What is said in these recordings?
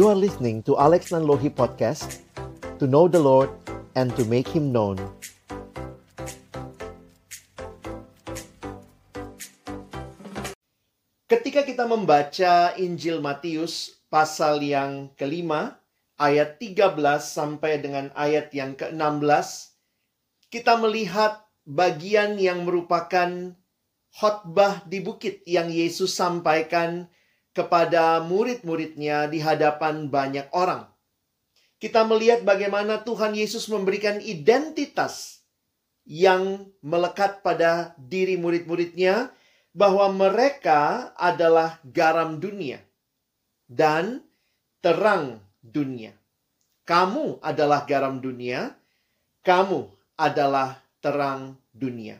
You are listening to Alex Nanlohi Podcast To know the Lord and to make Him known. Ketika kita membaca Injil Matius pasal yang kelima ayat 13 sampai dengan ayat yang ke-16 kita melihat bagian yang merupakan khotbah di bukit yang Yesus sampaikan kepada murid-muridnya di hadapan banyak orang. Kita melihat bagaimana Tuhan Yesus memberikan identitas yang melekat pada diri murid-muridnya bahwa mereka adalah garam dunia dan terang dunia. Kamu adalah garam dunia, kamu adalah terang dunia.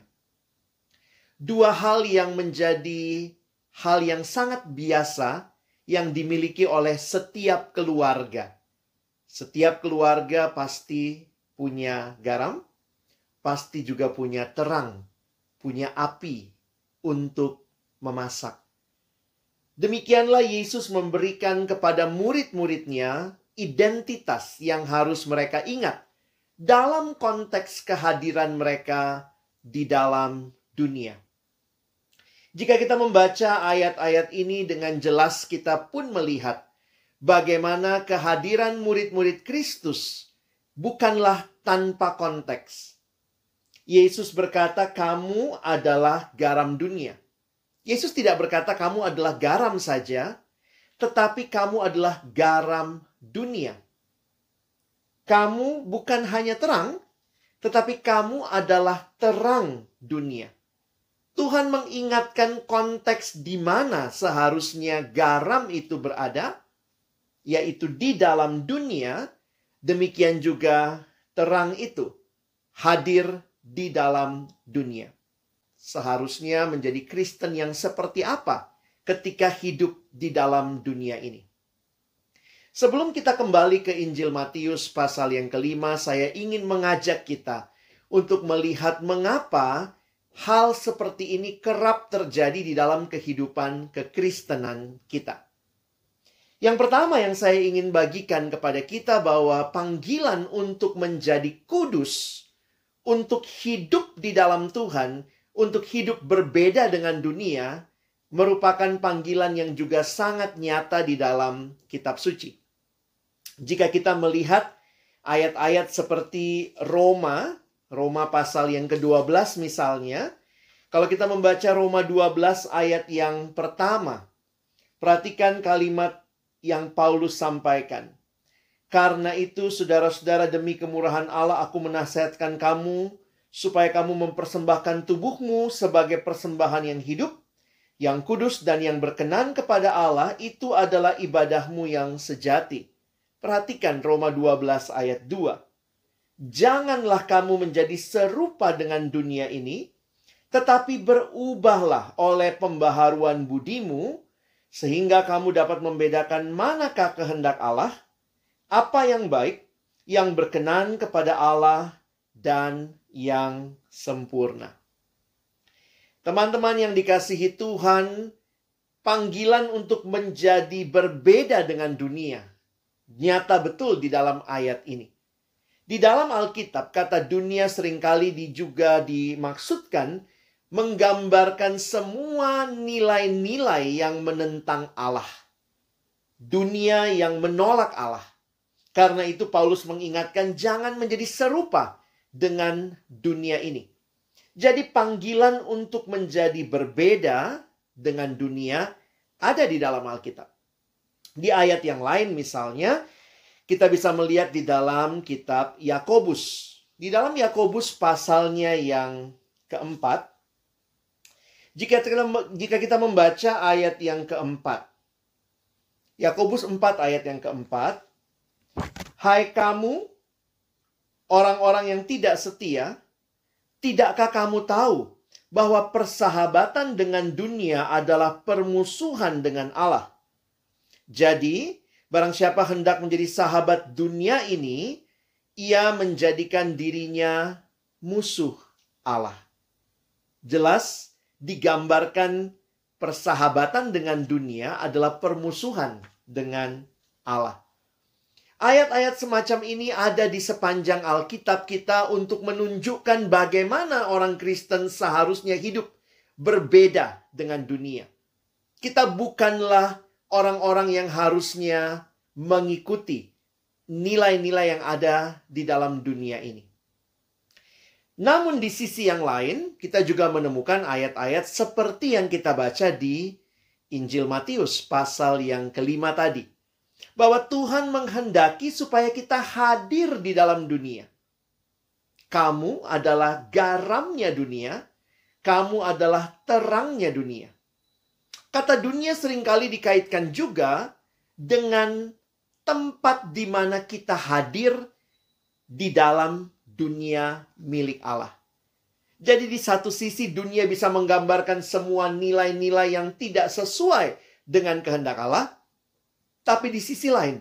Dua hal yang menjadi hal yang sangat biasa yang dimiliki oleh setiap keluarga. Setiap keluarga pasti punya garam, pasti juga punya terang, punya api untuk memasak. Demikianlah Yesus memberikan kepada murid-muridnya identitas yang harus mereka ingat dalam konteks kehadiran mereka di dalam dunia. Jika kita membaca ayat-ayat ini dengan jelas, kita pun melihat bagaimana kehadiran murid-murid Kristus bukanlah tanpa konteks. Yesus berkata, "Kamu adalah garam dunia." Yesus tidak berkata, "Kamu adalah garam saja," tetapi kamu adalah garam dunia. Kamu bukan hanya terang, tetapi kamu adalah terang dunia. Tuhan mengingatkan konteks di mana seharusnya garam itu berada, yaitu di dalam dunia. Demikian juga terang itu hadir di dalam dunia. Seharusnya menjadi Kristen yang seperti apa ketika hidup di dalam dunia ini. Sebelum kita kembali ke Injil Matius pasal yang kelima, saya ingin mengajak kita untuk melihat mengapa hal seperti ini kerap terjadi di dalam kehidupan kekristenan kita. Yang pertama yang saya ingin bagikan kepada kita bahwa panggilan untuk menjadi kudus untuk hidup di dalam Tuhan, untuk hidup berbeda dengan dunia, merupakan panggilan yang juga sangat nyata di dalam kitab suci. Jika kita melihat ayat-ayat seperti Roma, Roma pasal yang ke-12 misalnya, kalau kita membaca Roma 12 ayat yang pertama, perhatikan kalimat yang Paulus sampaikan. Karena itu, saudara-saudara, demi kemurahan Allah, aku menasihatkan kamu supaya kamu mempersembahkan tubuhmu sebagai persembahan yang hidup, yang kudus, dan yang berkenan kepada Allah. Itu adalah ibadahmu yang sejati. Perhatikan Roma 12 ayat 2. Janganlah kamu menjadi serupa dengan dunia ini, tetapi berubahlah oleh pembaharuan budimu, sehingga kamu dapat membedakan manakah kehendak Allah, apa yang baik, yang berkenan kepada Allah, dan yang sempurna. Teman-teman yang dikasihi Tuhan, panggilan untuk menjadi berbeda dengan dunia nyata betul di dalam ayat ini. Di dalam Alkitab, kata dunia sering kali juga dimaksudkan menggambarkan semua nilai-nilai yang menentang Allah. Dunia yang menolak Allah. Karena itu Paulus mengingatkan jangan menjadi serupa dengan dunia ini. Jadi panggilan untuk menjadi berbeda dengan dunia ada di dalam Alkitab. Di ayat yang lain misalnya kita bisa melihat di dalam kitab Yakobus. Di dalam Yakobus pasalnya yang keempat jika kita, membaca ayat yang keempat Yakobus 4 ayat yang keempat Hai kamu, orang-orang yang tidak setia, tidakkah kamu tahu bahwa persahabatan dengan dunia adalah permusuhan dengan Allah? Jadi, barang siapa hendak menjadi sahabat dunia ini, ia menjadikan dirinya musuh Allah. Jelas digambarkan persahabatan dengan dunia adalah permusuhan dengan Allah. Ayat-ayat semacam ini ada di sepanjang Alkitab kita untuk menunjukkan bagaimana orang Kristen seharusnya hidup berbeda dengan dunia. Kita bukanlah orang-orang yang harusnya mengikuti nilai-nilai yang ada di dalam dunia ini. Namun di sisi yang lain, kita juga menemukan ayat-ayat seperti yang kita baca di Injil Matius pasal yang kelima tadi bahwa Tuhan menghendaki supaya kita hadir di dalam dunia. Kamu adalah garamnya dunia, kamu adalah terangnya dunia. Kata dunia sering kali dikaitkan juga dengan tempat di mana kita hadir di dalam dunia milik Allah. Jadi di satu sisi dunia bisa menggambarkan semua nilai-nilai yang tidak sesuai dengan kehendak Allah. Tapi di sisi lain,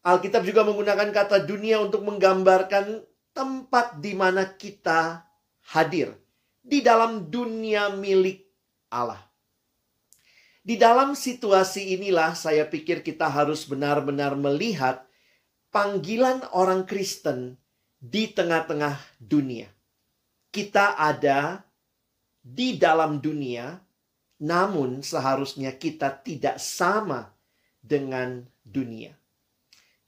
Alkitab juga menggunakan kata dunia untuk menggambarkan tempat di mana kita hadir di dalam dunia milik Allah. Di dalam situasi inilah saya pikir kita harus benar-benar melihat panggilan orang Kristen di tengah-tengah dunia. Kita ada di dalam dunia, namun seharusnya kita tidak sama dengan dunia.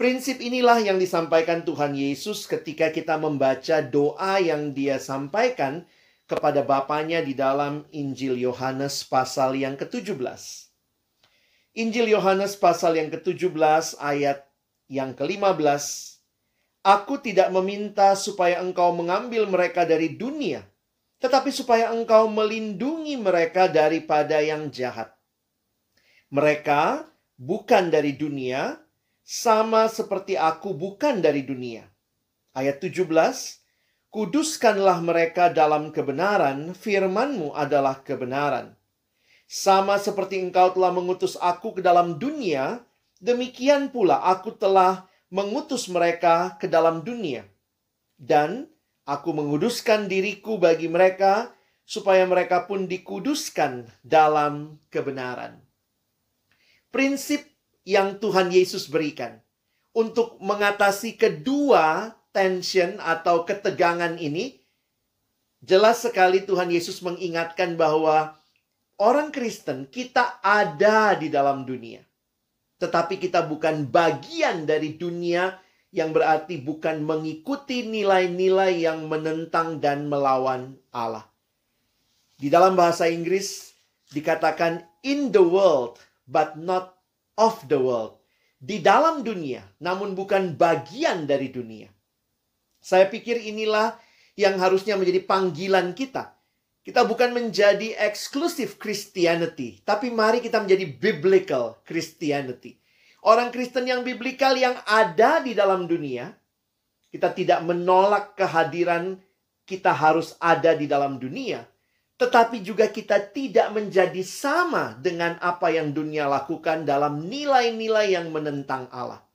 Prinsip inilah yang disampaikan Tuhan Yesus ketika kita membaca doa yang dia sampaikan kepada Bapaknya di dalam Injil Yohanes pasal yang ke-17. Injil Yohanes pasal yang ke-17 ayat yang ke-15. Aku tidak meminta supaya engkau mengambil mereka dari dunia, tetapi supaya engkau melindungi mereka daripada yang jahat. Mereka bukan dari dunia, sama seperti aku bukan dari dunia. Ayat 17, Kuduskanlah mereka dalam kebenaran, firmanmu adalah kebenaran. Sama seperti engkau telah mengutus aku ke dalam dunia, demikian pula aku telah mengutus mereka ke dalam dunia. Dan aku menguduskan diriku bagi mereka, supaya mereka pun dikuduskan dalam kebenaran prinsip yang Tuhan Yesus berikan untuk mengatasi kedua tension atau ketegangan ini. Jelas sekali Tuhan Yesus mengingatkan bahwa orang Kristen kita ada di dalam dunia. Tetapi kita bukan bagian dari dunia yang berarti bukan mengikuti nilai-nilai yang menentang dan melawan Allah. Di dalam bahasa Inggris dikatakan in the world but not of the world. Di dalam dunia, namun bukan bagian dari dunia. Saya pikir inilah yang harusnya menjadi panggilan kita. Kita bukan menjadi eksklusif Christianity, tapi mari kita menjadi biblical Christianity. Orang Kristen yang biblikal yang ada di dalam dunia, kita tidak menolak kehadiran kita harus ada di dalam dunia, tetapi juga kita tidak menjadi sama dengan apa yang dunia lakukan dalam nilai-nilai yang menentang Allah.